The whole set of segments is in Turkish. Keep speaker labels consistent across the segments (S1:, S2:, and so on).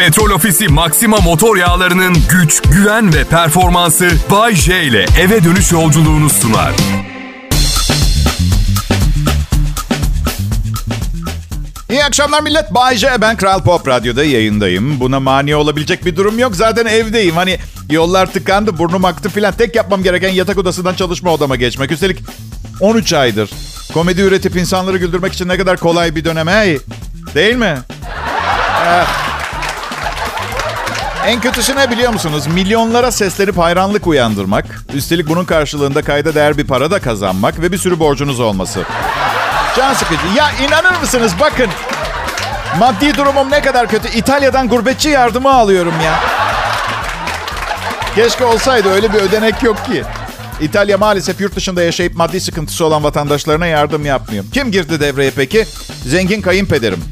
S1: Petrol Ofisi Maxima motor yağlarının güç, güven ve performansı Bay J ile eve dönüş yolculuğunu sunar.
S2: İyi akşamlar millet. Bay J. Ben Kral Pop Radyo'da yayındayım. Buna mani olabilecek bir durum yok. Zaten evdeyim. Hani yollar tıkandı, burnum aktı filan. Tek yapmam gereken yatak odasından çalışma odama geçmek. Üstelik 13 aydır. Komedi üretip insanları güldürmek için ne kadar kolay bir dönem. Hey, değil mi? En kötüsü ne biliyor musunuz? Milyonlara seslenip hayranlık uyandırmak. Üstelik bunun karşılığında kayda değer bir para da kazanmak ve bir sürü borcunuz olması. Can sıkıcı. Ya inanır mısınız bakın. Maddi durumum ne kadar kötü. İtalya'dan gurbetçi yardımı alıyorum ya. Keşke olsaydı öyle bir ödenek yok ki. İtalya maalesef yurt dışında yaşayıp maddi sıkıntısı olan vatandaşlarına yardım yapmıyor. Kim girdi devreye peki? Zengin kayınpederim.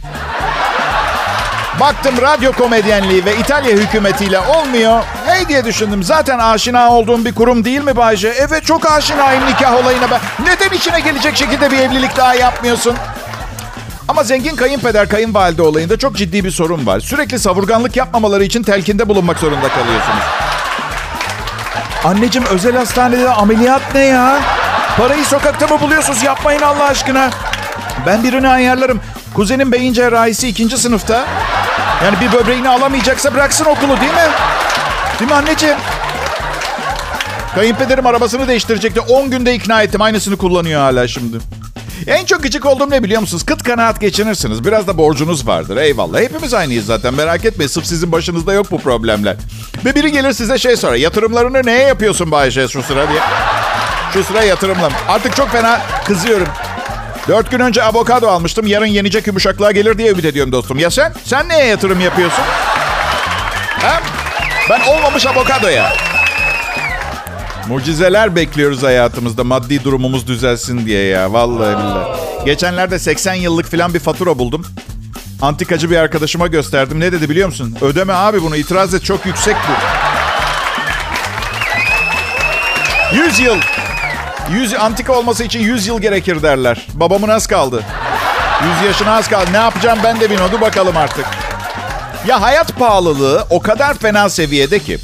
S2: Baktım radyo komedyenliği ve İtalya hükümetiyle olmuyor. Hey diye düşündüm. Zaten aşina olduğum bir kurum değil mi Bayce? Evet çok aşinayım nikah olayına ben. Neden içine gelecek şekilde bir evlilik daha yapmıyorsun? Ama zengin kayınpeder kayınvalide olayında çok ciddi bir sorun var. Sürekli savurganlık yapmamaları için telkinde bulunmak zorunda kalıyorsunuz. Anneciğim özel hastanede ameliyat ne ya? Parayı sokakta mı buluyorsunuz? Yapmayın Allah aşkına. Ben birini ayarlarım. Kuzenim beyin cerrahisi ikinci sınıfta. Yani bir böbreğini alamayacaksa bıraksın okulu değil mi? Değil mi anneciğim? Kayınpederim arabasını değiştirecekti. 10 günde ikna ettim. Aynısını kullanıyor hala şimdi. En çok gıcık olduğum ne biliyor musunuz? Kıt kanaat geçinirsiniz. Biraz da borcunuz vardır. Eyvallah. Hepimiz aynıyız zaten. Merak etmeyin. Sırf sizin başınızda yok bu problemler. Ve biri gelir size şey sorar. Yatırımlarını neye yapıyorsun Bayşe şu sıra diye. Şu sıra yatırımla. Artık çok fena kızıyorum. Dört gün önce avokado almıştım. Yarın yenecek yumuşaklığa gelir diye ümit ediyorum dostum. Ya sen? Sen neye yatırım yapıyorsun? Ha? Ben olmamış avokadoya. Mucizeler bekliyoruz hayatımızda. Maddi durumumuz düzelsin diye ya. Vallahi billahi. Geçenlerde 80 yıllık falan bir fatura buldum. Antikacı bir arkadaşıma gösterdim. Ne dedi biliyor musun? Ödeme abi bunu. itiraz et. Çok yüksek bu. 100 yıl. 100 antika olması için 100 yıl gerekir derler. Babamın az kaldı. 100 yaşına az kaldı. Ne yapacağım ben de bilmiyorum. bakalım artık. Ya hayat pahalılığı o kadar fena seviyede ki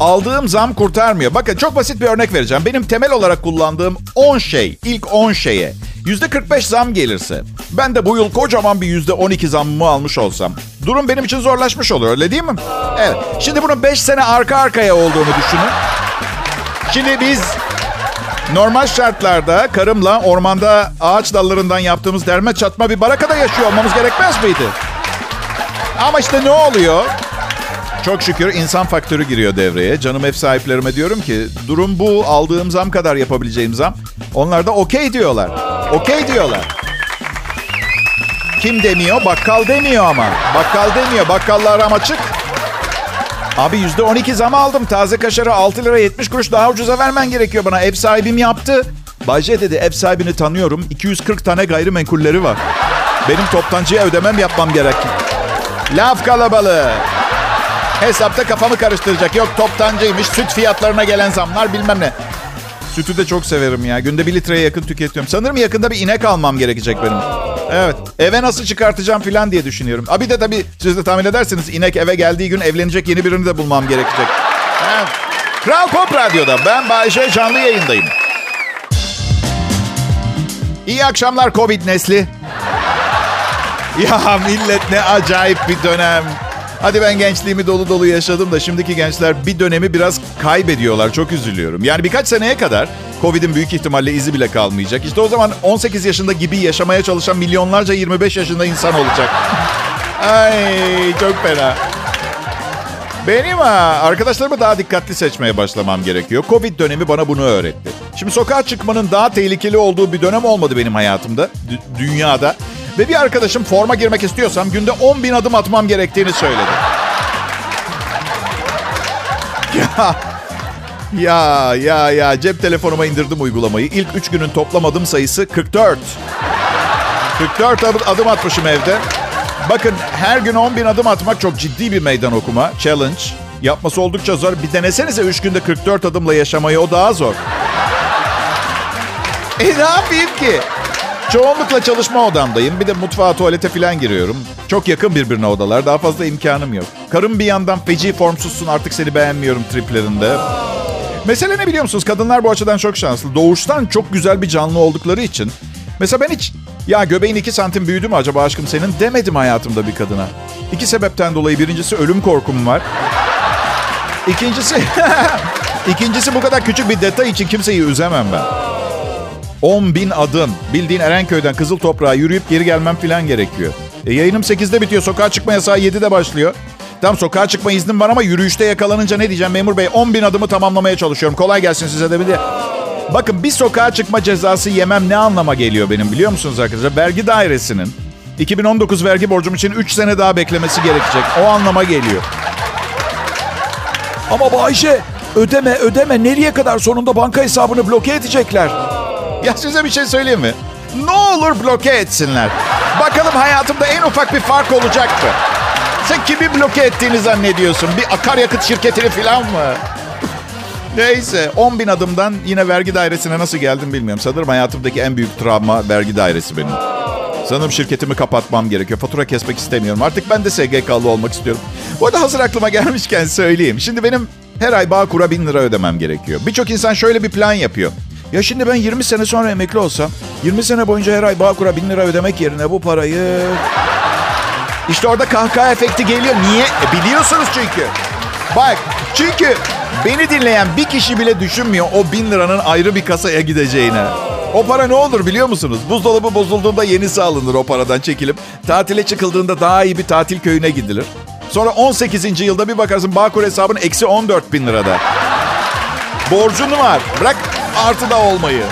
S2: aldığım zam kurtarmıyor. Bakın çok basit bir örnek vereceğim. Benim temel olarak kullandığım 10 şey, ilk 10 şeye %45 zam gelirse ben de bu yıl kocaman bir %12 zammımı almış olsam durum benim için zorlaşmış olur öyle değil mi? Evet. Şimdi bunun 5 sene arka arkaya olduğunu düşünün. Şimdi biz Normal şartlarda karımla ormanda ağaç dallarından yaptığımız derme çatma bir barakada yaşıyor olmamız gerekmez miydi? Ama işte ne oluyor? Çok şükür insan faktörü giriyor devreye. Canım ev sahiplerime diyorum ki durum bu aldığım zam kadar yapabileceğim zam. Onlar da okey diyorlar. Okey diyorlar. Kim demiyor? Bakkal demiyor ama. Bakkal demiyor. Bakkallar ama açık. Abi yüzde 12 zam aldım. Taze kaşarı 6 lira 70 kuruş daha ucuza vermen gerekiyor bana. Ev sahibim yaptı. Bayce dedi ev sahibini tanıyorum. 240 tane gayrimenkulleri var. Benim toptancıya ödemem yapmam gerek. Laf kalabalığı. Hesapta kafamı karıştıracak. Yok toptancıymış, süt fiyatlarına gelen zamlar bilmem ne. Sütü de çok severim ya. Günde bir litreye yakın tüketiyorum. Sanırım yakında bir inek almam gerekecek benim. Evet. Eve nasıl çıkartacağım falan diye düşünüyorum. Abi de tabii siz de tahmin edersiniz inek eve geldiği gün evlenecek yeni birini de bulmam gerekecek. Evet. Kral Pop Radyo'da ben Bayşe canlı yayındayım. İyi akşamlar Covid nesli. Ya millet ne acayip bir dönem. Hadi ben gençliğimi dolu dolu yaşadım da şimdiki gençler bir dönemi biraz kaybediyorlar. Çok üzülüyorum. Yani birkaç seneye kadar Covid'in büyük ihtimalle izi bile kalmayacak. İşte o zaman 18 yaşında gibi yaşamaya çalışan milyonlarca 25 yaşında insan olacak. Ay çok fena. Benim ha, arkadaşlarımı daha dikkatli seçmeye başlamam gerekiyor. Covid dönemi bana bunu öğretti. Şimdi sokağa çıkmanın daha tehlikeli olduğu bir dönem olmadı benim hayatımda, d- dünyada. Ve bir arkadaşım forma girmek istiyorsam günde 10 bin adım atmam gerektiğini söyledi. Ya, ya, ya, ya. Cep telefonuma indirdim uygulamayı. İlk 3 günün toplam adım sayısı 44. 44 adım atmışım evde. Bakın her gün 10 bin adım atmak çok ciddi bir meydan okuma. Challenge. Yapması oldukça zor. Bir denesenize 3 günde 44 adımla yaşamayı o daha zor. E ne yapayım ki? Çoğunlukla çalışma odamdayım. Bir de mutfağa, tuvalete falan giriyorum. Çok yakın birbirine odalar. Daha fazla imkanım yok. Karım bir yandan feci formsuzsun artık seni beğenmiyorum triplerinde. Mesele ne biliyor musunuz? Kadınlar bu açıdan çok şanslı. Doğuştan çok güzel bir canlı oldukları için. Mesela ben hiç ya göbeğin iki santim büyüdü mü acaba aşkım senin demedim hayatımda bir kadına. İki sebepten dolayı. Birincisi ölüm korkum var. İkincisi... İkincisi bu kadar küçük bir detay için kimseyi üzemem ben. 10 bin adım. Bildiğin Erenköy'den Kızıl Toprağa yürüyüp geri gelmem falan gerekiyor. E, yayınım 8'de bitiyor. Sokağa çıkma yasağı 7'de başlıyor. Tam sokağa çıkma iznim var ama yürüyüşte yakalanınca ne diyeceğim memur bey? 10 bin adımı tamamlamaya çalışıyorum. Kolay gelsin size de bir de. Bakın bir sokağa çıkma cezası yemem ne anlama geliyor benim biliyor musunuz arkadaşlar? Vergi dairesinin 2019 vergi borcum için 3 sene daha beklemesi gerekecek. O anlama geliyor.
S3: Ama Bayşe ödeme ödeme nereye kadar sonunda banka hesabını bloke edecekler.
S2: Ya size bir şey söyleyeyim mi? Ne olur bloke etsinler. Bakalım hayatımda en ufak bir fark olacak mı? Sen kimi bloke ettiğini zannediyorsun? Bir akaryakıt şirketini falan mı? Neyse 10 bin adımdan yine vergi dairesine nasıl geldim bilmiyorum. Sanırım hayatımdaki en büyük travma vergi dairesi benim. Sanırım şirketimi kapatmam gerekiyor. Fatura kesmek istemiyorum. Artık ben de SGK'lı olmak istiyorum. Bu arada hazır aklıma gelmişken söyleyeyim. Şimdi benim her ay Bağkur'a bin lira ödemem gerekiyor. Birçok insan şöyle bir plan yapıyor. Ya şimdi ben 20 sene sonra emekli olsam 20 sene boyunca her ay Bağkur'a bin lira ödemek yerine bu parayı... İşte orada kahkaha efekti geliyor. Niye? E biliyorsunuz çünkü. Bak çünkü beni dinleyen bir kişi bile düşünmüyor o bin liranın ayrı bir kasaya gideceğine. O para ne olur biliyor musunuz? Buzdolabı bozulduğunda yenisi alınır o paradan çekilip. Tatile çıkıldığında daha iyi bir tatil köyüne gidilir. Sonra 18. yılda bir bakarsın Bağkur hesabın eksi 14 bin lirada. Borcun var. Bırak artıda olmayı.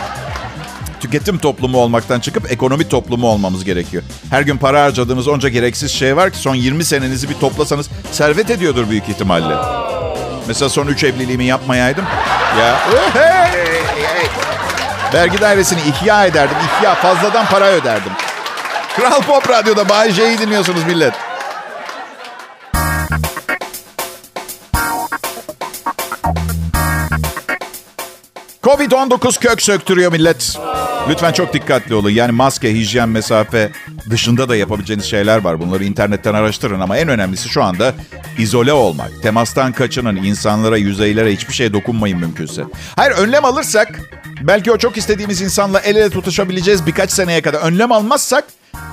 S2: Tüketim toplumu olmaktan çıkıp ekonomi toplumu olmamız gerekiyor. Her gün para harcadığınız onca gereksiz şey var ki son 20 senenizi bir toplasanız servet ediyordur büyük ihtimalle. Mesela son 3 evliliğimi yapmayaydım. Ya. Vergi dairesini ihya ederdim. İhya fazladan para öderdim. Kral Pop Radyo'da Bay J'yi dinliyorsunuz millet. Covid-19 kök söktürüyor millet. Lütfen çok dikkatli olun. Yani maske, hijyen, mesafe dışında da yapabileceğiniz şeyler var. Bunları internetten araştırın ama en önemlisi şu anda izole olmak. Temastan kaçının, insanlara, yüzeylere hiçbir şey dokunmayın mümkünse. Hayır önlem alırsak belki o çok istediğimiz insanla el ele tutuşabileceğiz birkaç seneye kadar. Önlem almazsak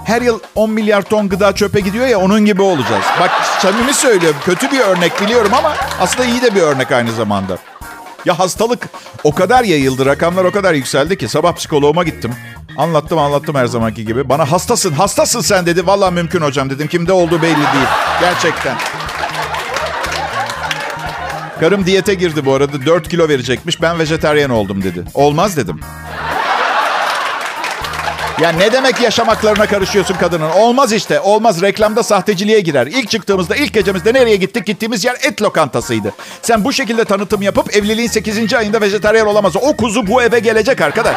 S2: her yıl 10 milyar ton gıda çöpe gidiyor ya onun gibi olacağız. Bak samimi söylüyorum kötü bir örnek biliyorum ama aslında iyi de bir örnek aynı zamanda. Ya hastalık o kadar yayıldı, rakamlar o kadar yükseldi ki sabah psikoloğuma gittim. Anlattım anlattım her zamanki gibi. Bana hastasın, hastasın sen dedi. Vallahi mümkün hocam dedim. Kimde olduğu belli değil. Gerçekten. Karım diyete girdi bu arada. 4 kilo verecekmiş. Ben vejeteryan oldum dedi. Olmaz dedim. Ya ne demek yaşamaklarına karışıyorsun kadının? Olmaz işte. Olmaz. Reklamda sahteciliğe girer. İlk çıktığımızda, ilk gecemizde nereye gittik? Gittiğimiz yer et lokantasıydı. Sen bu şekilde tanıtım yapıp evliliğin 8. ayında vejetaryen olamaz. O kuzu bu eve gelecek arkadaş.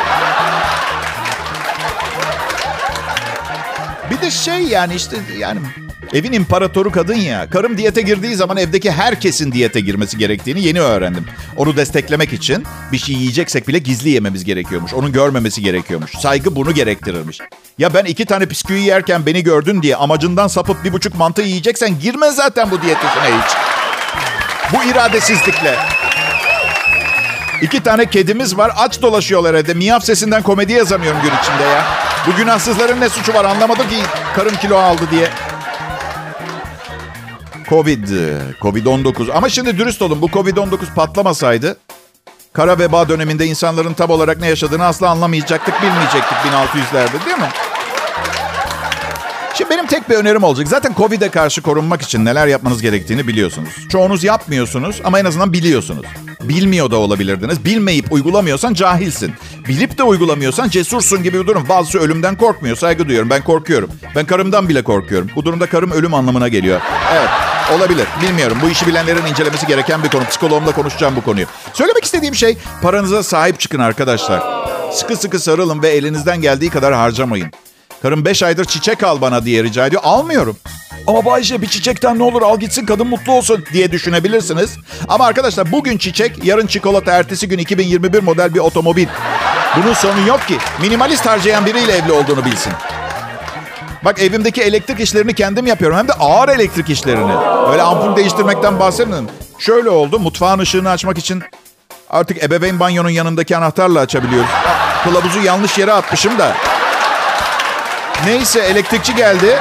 S2: Bir de şey yani işte yani evin imparatoru kadın ya. Karım diyete girdiği zaman evdeki herkesin diyete girmesi gerektiğini yeni öğrendim. Onu desteklemek için bir şey yiyeceksek bile gizli yememiz gerekiyormuş. Onun görmemesi gerekiyormuş. Saygı bunu gerektirirmiş. Ya ben iki tane bisküvi yerken beni gördün diye amacından sapıp bir buçuk mantı yiyeceksen girme zaten bu diyet işine hiç. Bu iradesizlikle. İki tane kedimiz var. Aç dolaşıyorlar evde. Miyav sesinden komedi yazamıyorum gün içinde ya. Bu günahsızların ne suçu var anlamadım ki karım kilo aldı diye. Covid, Covid-19. Ama şimdi dürüst olun bu Covid-19 patlamasaydı kara veba döneminde insanların tam olarak ne yaşadığını asla anlamayacaktık, bilmeyecektik 1600'lerde değil mi? Şimdi benim tek bir önerim olacak. Zaten Covid'e karşı korunmak için neler yapmanız gerektiğini biliyorsunuz. Çoğunuz yapmıyorsunuz ama en azından biliyorsunuz. Bilmiyor da olabilirdiniz. Bilmeyip uygulamıyorsan cahilsin. Bilip de uygulamıyorsan cesursun gibi bir durum. Bazısı ölümden korkmuyor. Saygı duyuyorum. Ben korkuyorum. Ben karımdan bile korkuyorum. Bu durumda karım ölüm anlamına geliyor. Evet. Olabilir. Bilmiyorum. Bu işi bilenlerin incelemesi gereken bir konu. Psikoloğumla konuşacağım bu konuyu. Söylemek istediğim şey paranıza sahip çıkın arkadaşlar. Sıkı sıkı sarılın ve elinizden geldiği kadar harcamayın. Karım 5 aydır çiçek al bana diye rica ediyor. Almıyorum.
S3: Ama Bayşe bir çiçekten ne olur al gitsin kadın mutlu olsun.
S2: diye düşünebilirsiniz. Ama arkadaşlar bugün çiçek, yarın çikolata, ertesi gün 2021 model bir otomobil. Bunun sonu yok ki. Minimalist harcayan biriyle evli olduğunu bilsin. Bak evimdeki elektrik işlerini kendim yapıyorum. Hem de ağır elektrik işlerini. Öyle ampul değiştirmekten bahsetmedim. Şöyle oldu. Mutfağın ışığını açmak için artık ebeveyn banyonun yanındaki anahtarla açabiliyoruz. Kılavuzu yanlış yere atmışım da. Neyse elektrikçi geldi.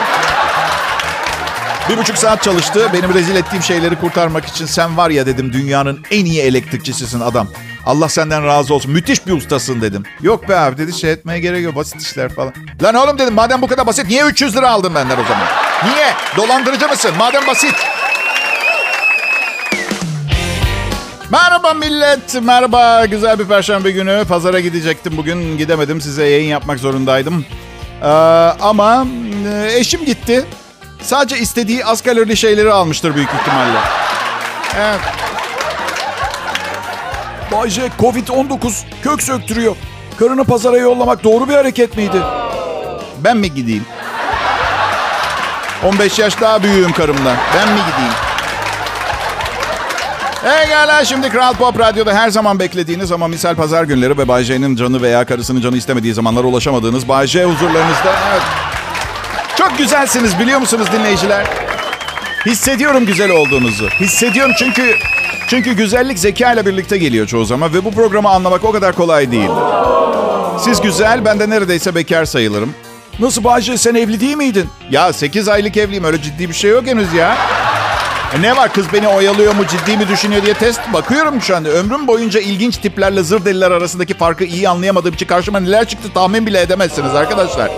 S2: Bir buçuk saat çalıştı. Benim rezil ettiğim şeyleri kurtarmak için sen var ya dedim dünyanın en iyi elektrikçisisin adam. Allah senden razı olsun. Müthiş bir ustasın dedim. Yok be abi dedi şey etmeye gerek yok. Basit işler falan. Lan oğlum dedim madem bu kadar basit niye 300 lira aldın benden o zaman? Niye? Dolandırıcı mısın? Madem basit. Merhaba millet. Merhaba. Güzel bir perşembe günü. Pazara gidecektim bugün. Gidemedim. Size yayın yapmak zorundaydım. Ee, ama e, eşim gitti. Sadece istediği az kalorili şeyleri almıştır büyük ihtimalle. Evet.
S3: Bay J, Covid-19 kök söktürüyor. Karını pazara yollamak doğru bir hareket miydi?
S2: Ben mi gideyim? 15 yaş daha büyüğüm karımdan. Ben mi gideyim? Egala şimdi Kral Pop Radyo'da her zaman beklediğiniz ama misal pazar günleri ve Bay J'nin canı veya karısının canı istemediği zamanlara ulaşamadığınız Bay J huzurlarınızda. Evet. Çok güzelsiniz biliyor musunuz dinleyiciler? Hissediyorum güzel olduğunuzu. Hissediyorum çünkü çünkü güzellik zeka ile birlikte geliyor çoğu zaman ve bu programı anlamak o kadar kolay değil. Siz güzel, ben de neredeyse bekar sayılırım.
S3: Nasıl J, sen evli değil miydin?
S2: Ya 8 aylık evliyim öyle ciddi bir şey yok henüz ya. E Ne var kız beni oyalıyor mu ciddi mi düşünüyor diye test bakıyorum şu anda. Ömrüm boyunca ilginç tiplerle zır deliler arasındaki farkı iyi anlayamadığım için karşıma neler çıktı tahmin bile edemezsiniz arkadaşlar.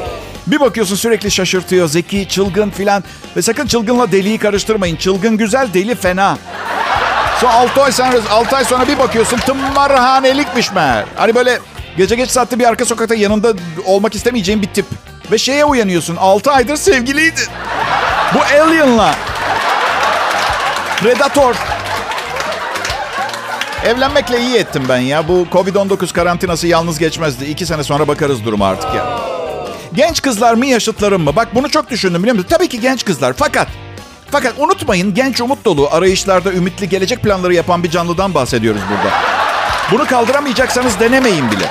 S3: Bir bakıyorsun sürekli şaşırtıyor, zeki, çılgın filan. Ve sakın çılgınla deliyi karıştırmayın. Çılgın güzel, deli fena.
S2: Sonra 6 ay sonra, 6 ay sonra bir bakıyorsun tımarhanelikmiş meğer. Hani böyle gece geç saatte bir arka sokakta yanında olmak istemeyeceğin bir tip. Ve şeye uyanıyorsun 6 aydır sevgiliydi. Bu alien'la. Predator. Evlenmekle iyi ettim ben ya. Bu Covid-19 karantinası yalnız geçmezdi. İki sene sonra bakarız duruma artık ya. Genç kızlar mı yaşıtlarım mı? Bak bunu çok düşündüm biliyor musun? Tabii ki genç kızlar. Fakat fakat unutmayın genç umut dolu arayışlarda ümitli gelecek planları yapan bir canlıdan bahsediyoruz burada. Bunu kaldıramayacaksanız denemeyin bile.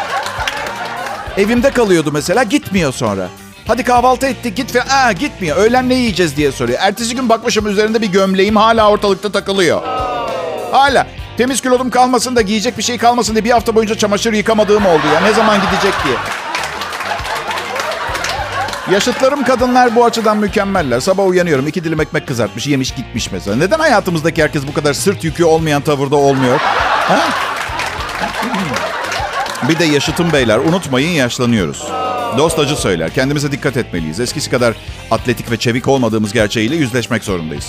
S2: Evimde kalıyordu mesela gitmiyor sonra. Hadi kahvaltı ettik git falan. Aa gitmiyor. Öğlen ne yiyeceğiz diye soruyor. Ertesi gün bakmışım üzerinde bir gömleğim hala ortalıkta takılıyor. Hala. Temiz kilodum kalmasın da giyecek bir şey kalmasın diye bir hafta boyunca çamaşır yıkamadığım oldu ya. Ne zaman gidecek diye. Yaşıtlarım kadınlar bu açıdan mükemmeller. Sabah uyanıyorum iki dilim ekmek kızartmış yemiş gitmiş mesela. Neden hayatımızdaki herkes bu kadar sırt yükü olmayan tavırda olmuyor? Ha? Bir de yaşıtım beyler unutmayın yaşlanıyoruz. Dost acı söyler. Kendimize dikkat etmeliyiz. Eskisi kadar atletik ve çevik olmadığımız gerçeğiyle yüzleşmek zorundayız.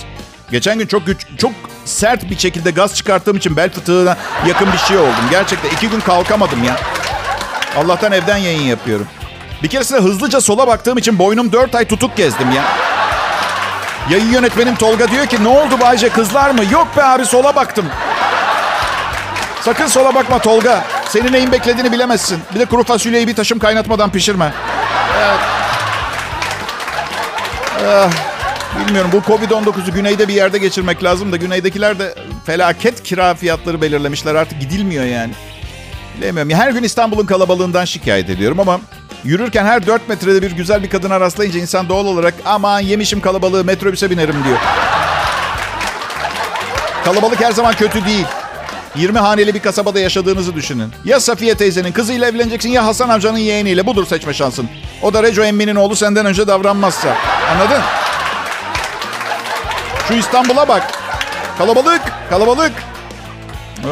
S2: Geçen gün çok güç, çok sert bir şekilde gaz çıkarttığım için bel fıtığına yakın bir şey oldum. Gerçekten iki gün kalkamadım ya. Allah'tan evden yayın yapıyorum. Bir keresinde hızlıca sola baktığım için boynum dört ay tutuk gezdim ya. Yayın yönetmenim Tolga diyor ki ne oldu Bayce kızlar mı? Yok be abi sola baktım. Sakın sola bakma Tolga. Senin neyin beklediğini bilemezsin. Bir de kuru fasulyeyi bir taşım kaynatmadan pişirme. Evet. Ah, bilmiyorum bu Covid-19'u güneyde bir yerde geçirmek lazım da güneydekiler de felaket kira fiyatları belirlemişler. Artık gidilmiyor yani. Bilemiyorum. Her gün İstanbul'un kalabalığından şikayet ediyorum ama yürürken her 4 metrede bir güzel bir kadına rastlayınca insan doğal olarak aman yemişim kalabalığı metrobüse binerim diyor. Kalabalık her zaman kötü değil. 20 haneli bir kasabada yaşadığınızı düşünün. Ya Safiye teyzenin kızıyla evleneceksin ya Hasan amcanın yeğeniyle. Budur seçme şansın. O da Reco emminin oğlu senden önce davranmazsa. Anladın? Şu İstanbul'a bak. Kalabalık, kalabalık.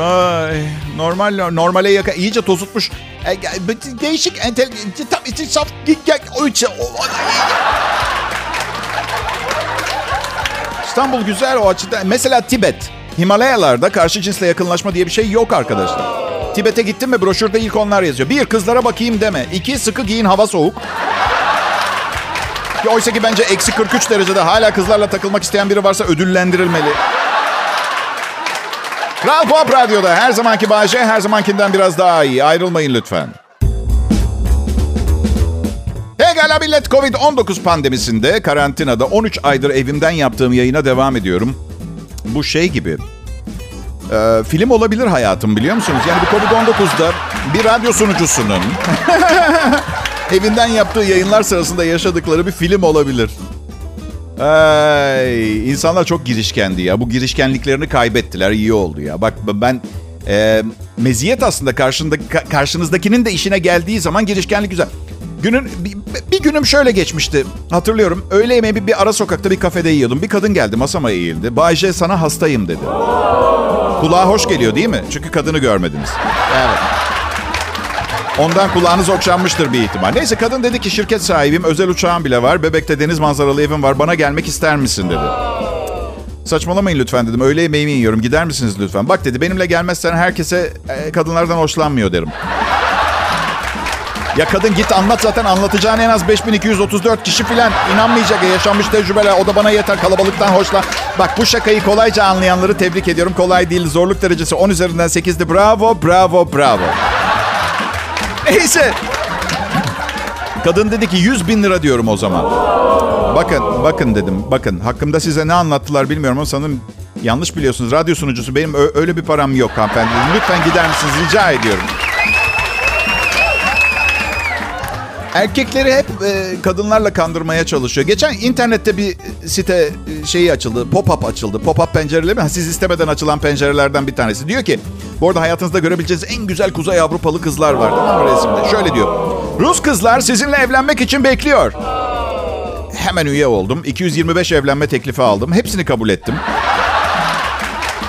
S2: Ay, normal, normale yakın. iyice tozutmuş. E, Değişik, entel, tam içi saf, İstanbul güzel o açıdan. Mesela Tibet. Himalayalarda karşı cinsle yakınlaşma diye bir şey yok arkadaşlar. Tibet'e gittim mi broşürde ilk onlar yazıyor. Bir, kızlara bakayım deme. İki, sıkı giyin hava soğuk. Ki oysa ki bence eksi 43 derecede hala kızlarla takılmak isteyen biri varsa ödüllendirilmeli. Kral Pop Radyo'da her zamanki Bahçe her zamankinden biraz daha iyi. Ayrılmayın lütfen. Pekala millet Covid-19 pandemisinde karantinada 13 aydır evimden yaptığım yayına devam ediyorum. Bu şey gibi. Ee, film olabilir hayatım biliyor musunuz? Yani bu Covid-19'da bir radyo sunucusunun evinden yaptığı yayınlar sırasında yaşadıkları bir film olabilir. Ay, insanlar çok girişkendi ya. Bu girişkenliklerini kaybettiler. İyi oldu ya. Bak ben e, meziyet aslında karşında, karşınızdakinin de işine geldiği zaman girişkenlik güzel. Günün bir, bir günüm şöyle geçmişti. Hatırlıyorum. Öğle yemeği bir, bir ara sokakta bir kafede yiyordum. Bir kadın geldi masama eğildi. Bayce sana hastayım dedi. Kulağa hoş geliyor değil mi? Çünkü kadını görmediniz. Evet. Ondan kulağınız okşanmıştır bir ihtimal. Neyse kadın dedi ki şirket sahibim, özel uçağım bile var. Bebekte deniz manzaralı evim var. Bana gelmek ister misin dedi. Saçmalamayın lütfen dedim. Öğle yemeğimi yiyorum. Gider misiniz lütfen? Bak dedi benimle gelmezsen herkese e, kadınlardan hoşlanmıyor derim. Ya kadın git anlat zaten anlatacağın en az 5234 kişi filan inanmayacak ya yaşanmış tecrübeler o da bana yeter kalabalıktan hoşlan. Bak bu şakayı kolayca anlayanları tebrik ediyorum. Kolay değil zorluk derecesi 10 üzerinden 8'di. Bravo bravo bravo. Neyse. Kadın dedi ki 100 bin lira diyorum o zaman. Bakın, bakın dedim. Bakın hakkımda size ne anlattılar bilmiyorum ama sanırım yanlış biliyorsunuz. Radyo sunucusu benim öyle bir param yok hanımefendi. Lütfen gider misiniz rica ediyorum. Erkekleri hep e, kadınlarla kandırmaya çalışıyor. Geçen internette bir site e, şeyi açıldı. Pop-up açıldı. Pop-up pencereleri mi? Siz istemeden açılan pencerelerden bir tanesi. Diyor ki bu arada hayatınızda görebileceğiniz en güzel Kuzey Avrupalı kızlar var. Tamam mı resimde? Şöyle diyor. Rus kızlar sizinle evlenmek için bekliyor. Hemen üye oldum. 225 evlenme teklifi aldım. Hepsini kabul ettim.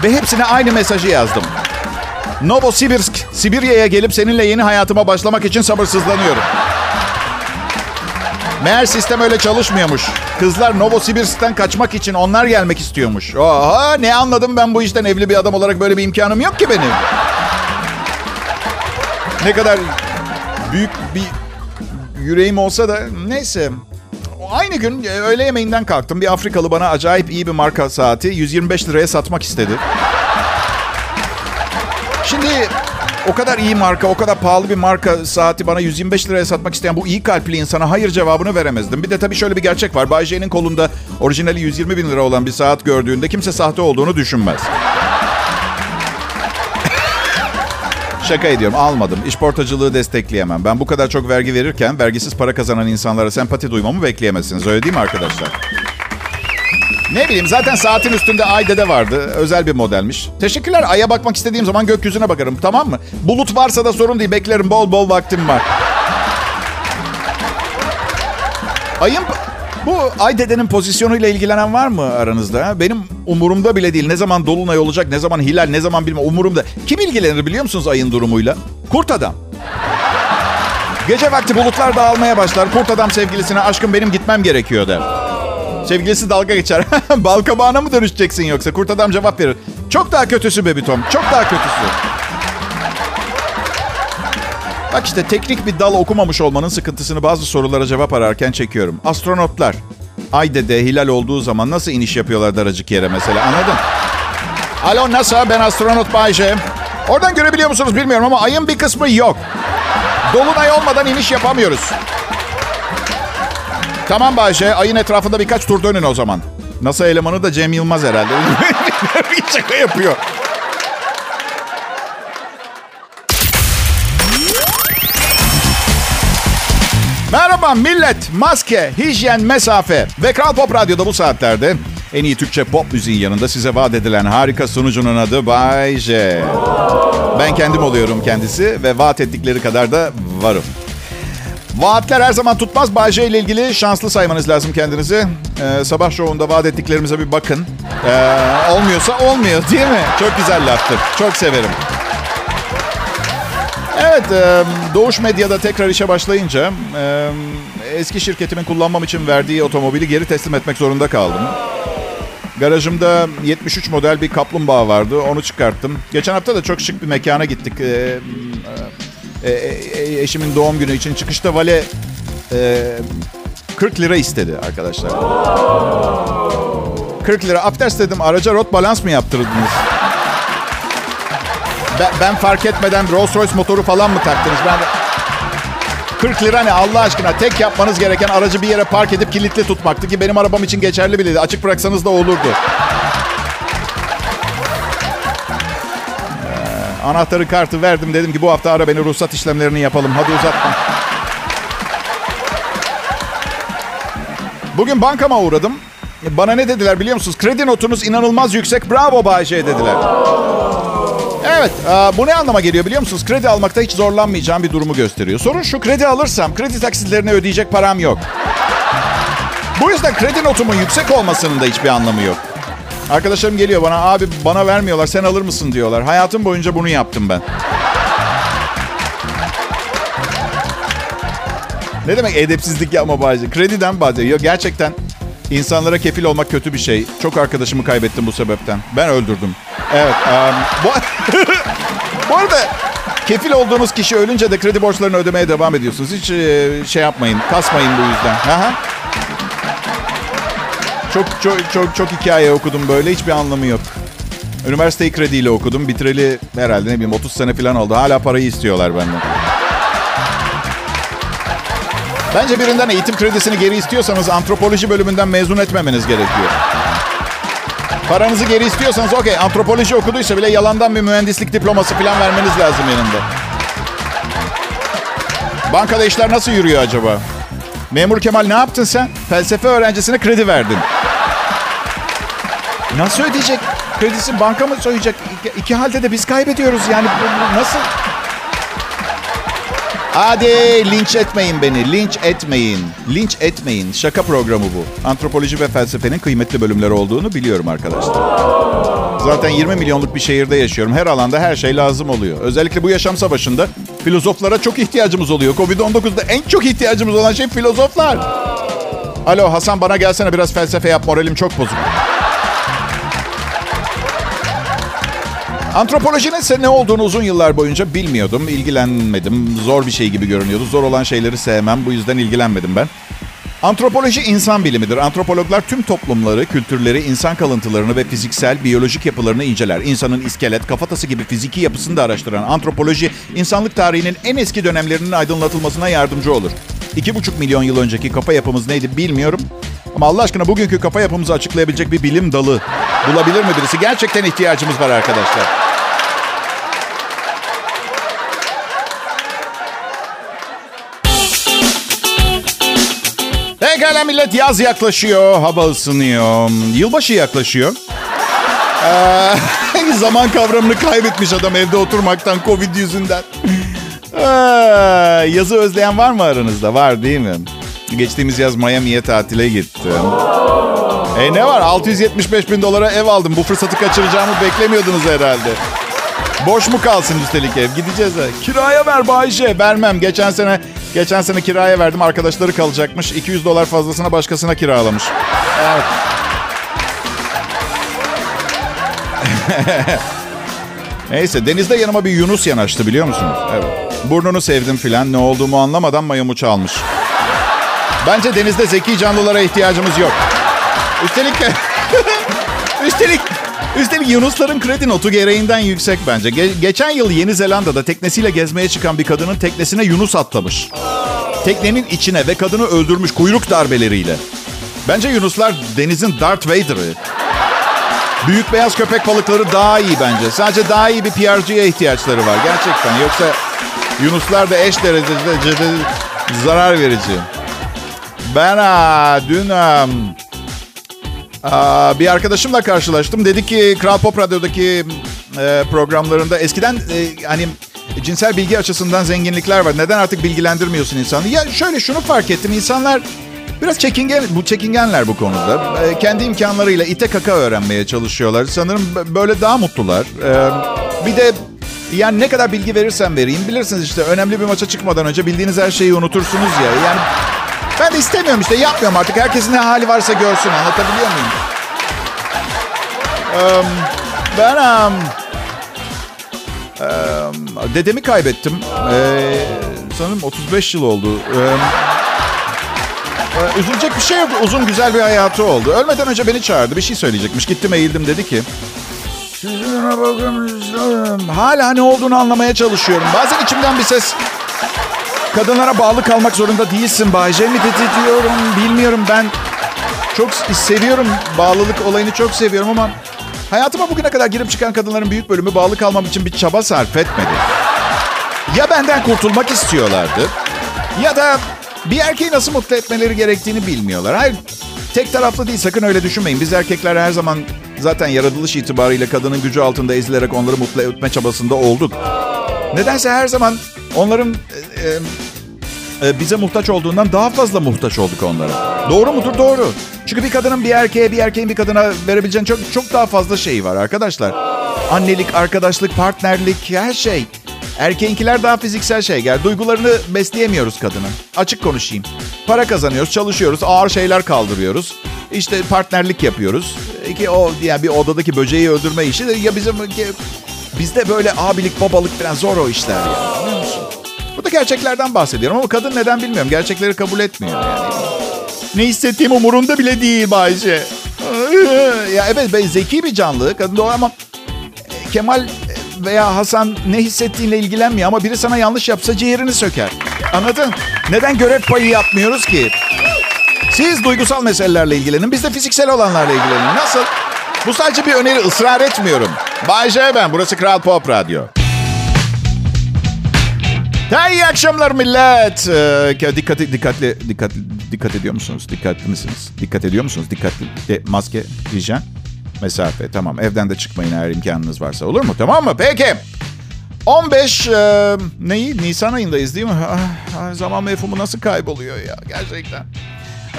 S2: Ve hepsine aynı mesajı yazdım. Novosibirsk, Sibirya'ya gelip seninle yeni hayatıma başlamak için sabırsızlanıyorum. Meğer sistem öyle çalışmıyormuş. Kızlar Novosibirsk'ten kaçmak için onlar gelmek istiyormuş. Oha ne anladım ben bu işten evli bir adam olarak böyle bir imkanım yok ki benim. Ne kadar büyük bir yüreğim olsa da neyse. Aynı gün e, öğle yemeğinden kalktım. Bir Afrikalı bana acayip iyi bir marka saati 125 liraya satmak istedi. Şimdi o kadar iyi marka, o kadar pahalı bir marka saati bana 125 liraya satmak isteyen bu iyi kalpli insana hayır cevabını veremezdim. Bir de tabii şöyle bir gerçek var. Bay J'nin kolunda orijinali 120 bin lira olan bir saat gördüğünde kimse sahte olduğunu düşünmez. Şaka ediyorum almadım. İşportacılığı destekleyemem. Ben bu kadar çok vergi verirken vergisiz para kazanan insanlara sempati duymamı bekleyemezsiniz. Öyle değil mi arkadaşlar? Ne bileyim zaten saatin üstünde ay dede vardı. Özel bir modelmiş. Teşekkürler. Ay'a bakmak istediğim zaman gökyüzüne bakarım. Tamam mı? Bulut varsa da sorun değil. Beklerim. Bol bol vaktim var. Ayın bu ay dedenin pozisyonuyla ilgilenen var mı aranızda? Benim umurumda bile değil. Ne zaman dolunay olacak, ne zaman hilal, ne zaman bilmem umurumda. Kim ilgilenir biliyor musunuz ayın durumuyla? Kurt adam. Gece vakti bulutlar dağılmaya başlar. Kurt adam sevgilisine aşkım benim gitmem gerekiyor der. Sevgilisi dalga geçer. Bal kabağına mı dönüşeceksin yoksa? Kurt adam cevap verir. Çok daha kötüsü Baby Tom. Çok daha kötüsü. Bak işte teknik bir dal okumamış olmanın sıkıntısını bazı sorulara cevap ararken çekiyorum. Astronotlar ay dede hilal olduğu zaman nasıl iniş yapıyorlar daracık yere mesela anladın? Alo NASA ben astronot Bayce. Oradan görebiliyor musunuz bilmiyorum ama ayın bir kısmı yok. Dolunay olmadan iniş yapamıyoruz. Tamam Bayce, ayın etrafında birkaç tur dönün o zaman. NASA elemanı da Cem Yılmaz herhalde. bir şaka yapıyor. Merhaba millet. Maske, hijyen, mesafe ve Kral Pop Radyo'da bu saatlerde en iyi Türkçe pop müziğin yanında size vaat edilen harika sunucunun adı Bay J. Ben kendim oluyorum kendisi ve vaat ettikleri kadar da varım. Vaatler her zaman tutmaz. Bay J ile ilgili şanslı saymanız lazım kendinizi. Ee, sabah şovunda vaat ettiklerimize bir bakın. Ee, olmuyorsa olmuyor değil mi? Çok güzel laftır. Çok severim. Evet, e, Doğuş Medya'da tekrar işe başlayınca e, eski şirketimin kullanmam için verdiği otomobili geri teslim etmek zorunda kaldım. Garajımda 73 model bir kaplumbağa vardı. Onu çıkarttım. Geçen hafta da çok şık bir mekana gittik. E, e, e, eşimin doğum günü için çıkışta vale e, 40 lira istedi arkadaşlar. 40 lira. Apters dedim araca rot balans mı yaptırdınız? Ben, ben fark etmeden Rolls Royce motoru falan mı taktınız? Ben 40 lira ne Allah aşkına? Tek yapmanız gereken aracı bir yere park edip kilitli tutmaktı ki benim arabam için geçerli bile. Açık bıraksanız da olurdu. Anahtarı kartı verdim. Dedim ki bu hafta ara beni ruhsat işlemlerini yapalım. Hadi uzatma. Bugün bankama uğradım. Bana ne dediler biliyor musunuz? Kredi notunuz inanılmaz yüksek. Bravo Bayce dediler. Evet, bu ne anlama geliyor biliyor musunuz? Kredi almakta hiç zorlanmayacağım bir durumu gösteriyor. Sorun şu, kredi alırsam kredi taksitlerini ödeyecek param yok. Bu yüzden kredi notumun yüksek olmasının da hiçbir anlamı yok. Arkadaşlarım geliyor bana, abi bana vermiyorlar, sen alır mısın diyorlar. Hayatım boyunca bunu yaptım ben. ne demek edepsizlik yapma bazı? Krediden bazı. Yok gerçekten insanlara kefil olmak kötü bir şey. Çok arkadaşımı kaybettim bu sebepten. Ben öldürdüm. Evet. Um, bu, bu arada kefil olduğunuz kişi ölünce de kredi borçlarını ödemeye devam ediyorsunuz. Hiç e, şey yapmayın, kasmayın bu yüzden. Aha. Çok çok çok çok hikaye okudum böyle hiçbir anlamı yok. Üniversiteyi krediyle okudum. Bitireli herhalde ne bileyim 30 sene falan oldu. Hala parayı istiyorlar benden. Bence birinden eğitim kredisini geri istiyorsanız antropoloji bölümünden mezun etmemeniz gerekiyor. Paranızı geri istiyorsanız okey antropoloji okuduysa bile yalandan bir mühendislik diploması falan vermeniz lazım yanında. Bankada işler nasıl yürüyor acaba? Memur Kemal ne yaptın sen? Felsefe öğrencisine kredi verdin. Nasıl ödeyecek? Kredisi banka mı soyacak? İki, iki halde de biz kaybediyoruz yani. Nasıl? Hadi linç etmeyin beni. Linç etmeyin. Linç etmeyin. Şaka programı bu. Antropoloji ve felsefenin kıymetli bölümleri olduğunu biliyorum arkadaşlar. Zaten 20 milyonluk bir şehirde yaşıyorum. Her alanda her şey lazım oluyor. Özellikle bu yaşam savaşında filozoflara çok ihtiyacımız oluyor. Covid-19'da en çok ihtiyacımız olan şey filozoflar. Alo Hasan bana gelsene biraz felsefe yap. Moralim çok bozuk. Antropolojinin ne olduğunu uzun yıllar boyunca bilmiyordum. ilgilenmedim. Zor bir şey gibi görünüyordu. Zor olan şeyleri sevmem. Bu yüzden ilgilenmedim ben. Antropoloji insan bilimidir. Antropologlar tüm toplumları, kültürleri, insan kalıntılarını ve fiziksel, biyolojik yapılarını inceler. İnsanın iskelet, kafatası gibi fiziki yapısını da araştıran antropoloji, insanlık tarihinin en eski dönemlerinin aydınlatılmasına yardımcı olur. İki buçuk milyon yıl önceki kafa yapımız neydi bilmiyorum. Ama Allah aşkına bugünkü kafa yapımızı açıklayabilecek bir bilim dalı bulabilir mi birisi? Gerçekten ihtiyacımız var arkadaşlar. Pekala millet yaz yaklaşıyor, hava ısınıyor, yılbaşı yaklaşıyor. Ee, zaman kavramını kaybetmiş adam evde oturmaktan Covid yüzünden. Ee, yazı özleyen var mı aranızda? Var değil mi? Geçtiğimiz yaz Miami'ye tatile gittim. E ne var? 675 bin dolara ev aldım. Bu fırsatı kaçıracağımı beklemiyordunuz herhalde. Boş mu kalsın üstelik ev? Gideceğiz. Ha. Kiraya ver Bayşe. Vermem. Geçen sene geçen sene kiraya verdim. Arkadaşları kalacakmış. 200 dolar fazlasına başkasına kiralamış. Evet. Neyse denizde yanıma bir Yunus yanaştı biliyor musunuz? Evet. Burnunu sevdim filan ne olduğumu anlamadan mayomu çalmış. Bence denizde zeki canlılara ihtiyacımız yok. Üstelik üstelik üstelik Yunusların kredi notu gereğinden yüksek bence. Ge- geçen yıl Yeni Zelanda'da teknesiyle gezmeye çıkan bir kadının teknesine Yunus atlamış. Teknenin içine ve kadını öldürmüş kuyruk darbeleriyle. Bence Yunuslar denizin Darth Vader'ı. Büyük beyaz köpek balıkları daha iyi bence. Sadece daha iyi bir PRG'ye ihtiyaçları var gerçekten. Yoksa Yunuslar da eş derecede zarar verici. Ben ha, dün a, bir arkadaşımla karşılaştım. Dedi ki Kral Pop Radyo'daki e, programlarında eskiden e, hani cinsel bilgi açısından zenginlikler var. Neden artık bilgilendirmiyorsun insanı? Ya şöyle şunu fark ettim. İnsanlar biraz çekingen, bu çekingenler bu konuda. E, kendi imkanlarıyla ite kaka öğrenmeye çalışıyorlar. Sanırım böyle daha mutlular. E, bir de yani ne kadar bilgi verirsem vereyim bilirsiniz işte önemli bir maça çıkmadan önce bildiğiniz her şeyi unutursunuz ya. Yani ben de istemiyorum işte yapmıyorum artık. Herkesin ne hali varsa görsün. Anlatabiliyor muyum? Um, ben um, um, dedemi kaybettim. Ee, sanırım 35 yıl oldu. Um, üzülecek bir şey yok. Uzun güzel bir hayatı oldu. Ölmeden önce beni çağırdı. Bir şey söyleyecekmiş. Gittim eğildim dedi ki. Hala ne olduğunu anlamaya çalışıyorum. Bazen içimden bir ses Kadınlara bağlı kalmak zorunda değilsin Bayce mi dedi diyorum. Bilmiyorum ben çok seviyorum bağlılık olayını çok seviyorum ama Hayatıma bugüne kadar girip çıkan kadınların büyük bölümü bağlı kalmam için bir çaba sarf etmedi. Ya benden kurtulmak istiyorlardı ya da bir erkeği nasıl mutlu etmeleri gerektiğini bilmiyorlar. Hayır tek taraflı değil sakın öyle düşünmeyin. Biz erkekler her zaman zaten yaratılış itibariyle kadının gücü altında ezilerek onları mutlu etme çabasında olduk. Nedense her zaman onların e, e, bize muhtaç olduğundan daha fazla muhtaç olduk onlara. Doğru mudur? Doğru. Çünkü bir kadının bir erkeğe, bir erkeğin bir kadına verebileceğin çok çok daha fazla şey var arkadaşlar. Annelik, arkadaşlık, partnerlik, her şey. Erkeğinkiler daha fiziksel şeyler. Duygularını besleyemiyoruz kadının. Açık konuşayım. Para kazanıyoruz, çalışıyoruz, ağır şeyler kaldırıyoruz. İşte partnerlik yapıyoruz. Ki o yani bir odadaki böceği öldürme işi de ya bizim bizde böyle abilik, babalık falan zor o işler ya. Anlıyor musun? Bu da gerçeklerden bahsediyorum ama kadın neden bilmiyorum. Gerçekleri kabul etmiyor yani. Ne hissettiğim umurunda bile değil Bayce. ya evet ben zeki bir canlı kadın o ama Kemal veya Hasan ne hissettiğinle ilgilenmiyor ama biri sana yanlış yapsa ciğerini söker. Anladın? Neden görev payı yapmıyoruz ki? Siz duygusal meselelerle ilgilenin, biz de fiziksel olanlarla ilgilenin. Nasıl? Bu sadece bir öneri, ısrar etmiyorum. Bay J ben, burası Kral Pop Radyo. Hey, iyi akşamlar millet. Ee, dikkatli, dikkatli, dikkatli, dikkat ediyor musunuz? Dikkatli misiniz? Dikkat ediyor musunuz? Dikkatli. De, maske, hijyen, mesafe. Tamam, evden de çıkmayın eğer imkanınız varsa. Olur mu? Tamam mı? Peki. 15 e, neyi? Nisan ayındayız değil mi? Ah, zaman mefhumu nasıl kayboluyor ya gerçekten.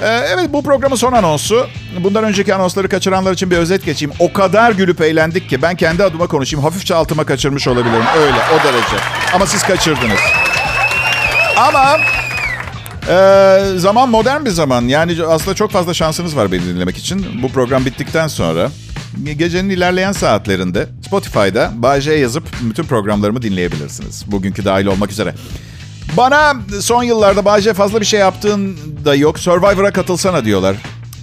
S2: E, evet bu programın son anonsu. Bundan önceki anonsları kaçıranlar için bir özet geçeyim. O kadar gülüp eğlendik ki ben kendi adıma konuşayım. Hafifçe altıma kaçırmış olabilirim. Öyle o derece. Ama siz kaçırdınız. Ama e, zaman modern bir zaman. Yani aslında çok fazla şansınız var beni dinlemek için. Bu program bittikten sonra gecenin ilerleyen saatlerinde Spotify'da Bay J yazıp bütün programlarımı dinleyebilirsiniz. Bugünkü dahil olmak üzere. Bana son yıllarda J fazla bir şey yaptığın da yok. Survivor'a katılsana diyorlar.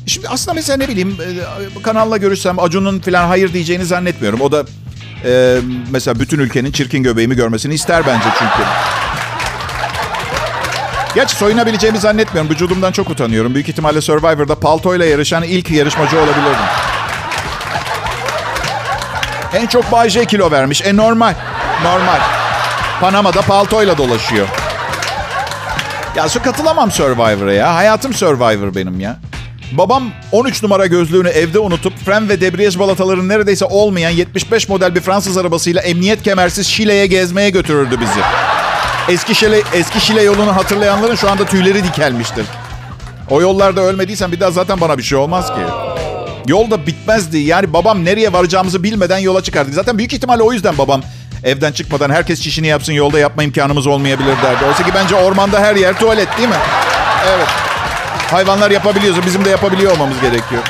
S2: Şimdi aslında mesela ne bileyim e, kanalla görüşsem Acun'un falan hayır diyeceğini zannetmiyorum. O da e, mesela bütün ülkenin çirkin göbeğimi görmesini ister bence çünkü. Gerçi soyunabileceğimi zannetmiyorum. Vücudumdan çok utanıyorum. Büyük ihtimalle Survivor'da paltoyla yarışan ilk yarışmacı olabilirdim. En çok Bay J kilo vermiş. E normal. Normal. Panama'da paltoyla dolaşıyor. Ya katılamam Survivor'a ya. Hayatım Survivor benim ya. Babam 13 numara gözlüğünü evde unutup fren ve debriyaj balataları neredeyse olmayan 75 model bir Fransız arabasıyla emniyet kemersiz Şile'ye gezmeye götürürdü bizi. Eski Şile, eski Şile yolunu hatırlayanların şu anda tüyleri dikelmiştir. O yollarda ölmediysen bir daha zaten bana bir şey olmaz ki. Yol da bitmezdi. Yani babam nereye varacağımızı bilmeden yola çıkardı. Zaten büyük ihtimalle o yüzden babam evden çıkmadan herkes çişini yapsın yolda yapma imkanımız olmayabilir derdi. Oysa ki bence ormanda her yer tuvalet değil mi? Evet. Hayvanlar yapabiliyorsa bizim de yapabiliyor olmamız gerekiyor.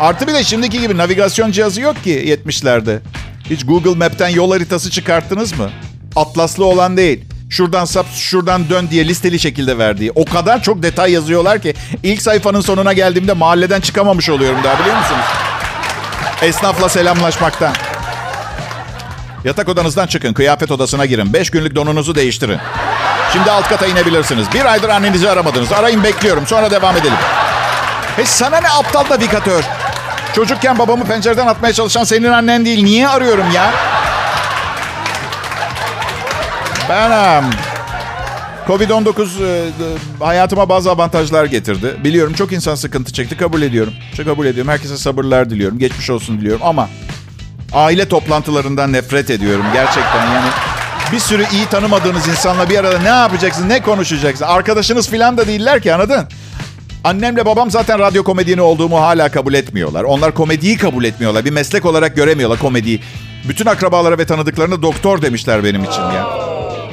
S2: Artı bir de şimdiki gibi navigasyon cihazı yok ki 70'lerde. Hiç Google Map'ten yol haritası çıkarttınız mı? Atlaslı olan değil. Şuradan sap, şuradan dön diye listeli şekilde verdiği. O kadar çok detay yazıyorlar ki ilk sayfanın sonuna geldiğimde mahalleden çıkamamış oluyorum daha biliyor musunuz? Esnafla selamlaşmaktan. Yatak odanızdan çıkın, kıyafet odasına girin. Beş günlük donunuzu değiştirin. Şimdi alt kata inebilirsiniz. Bir aydır annenizi aramadınız. Arayın bekliyorum. Sonra devam edelim. He sana ne aptal navigatör? Çocukken babamı pencereden atmaya çalışan senin annen değil. Niye arıyorum ya? Ben um, Covid-19 e, hayatıma bazı avantajlar getirdi. Biliyorum çok insan sıkıntı çekti. Kabul ediyorum. Çok kabul ediyorum. Herkese sabırlar diliyorum. Geçmiş olsun diliyorum. Ama aile toplantılarından nefret ediyorum. Gerçekten yani bir sürü iyi tanımadığınız insanla bir arada ne yapacaksın, ne konuşacaksın? Arkadaşınız falan da değiller ki anladın? Annemle babam zaten radyo komedyeni olduğumu hala kabul etmiyorlar. Onlar komediyi kabul etmiyorlar. Bir meslek olarak göremiyorlar komediyi. Bütün akrabalara ve tanıdıklarına doktor demişler benim için ya.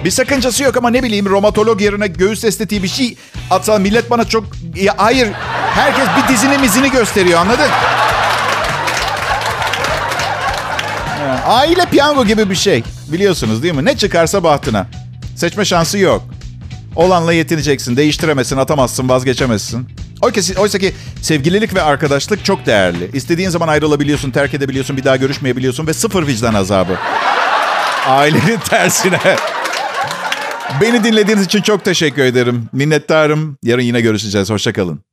S2: Bir sakıncası yok ama ne bileyim romatolog yerine göğüs estetiği bir şey atsa millet bana çok... Ya hayır herkes bir dizini mizini gösteriyor anladın? Aile piyango gibi bir şey. Biliyorsunuz değil mi? Ne çıkarsa bahtına. Seçme şansı yok. Olanla yetineceksin. Değiştiremezsin, atamazsın, vazgeçemezsin. Oysa, ki sevgililik ve arkadaşlık çok değerli. İstediğin zaman ayrılabiliyorsun, terk edebiliyorsun, bir daha görüşmeyebiliyorsun ve sıfır vicdan azabı. Ailenin tersine. Beni dinlediğiniz için çok teşekkür ederim. Minnettarım. Yarın yine görüşeceğiz. Hoşçakalın.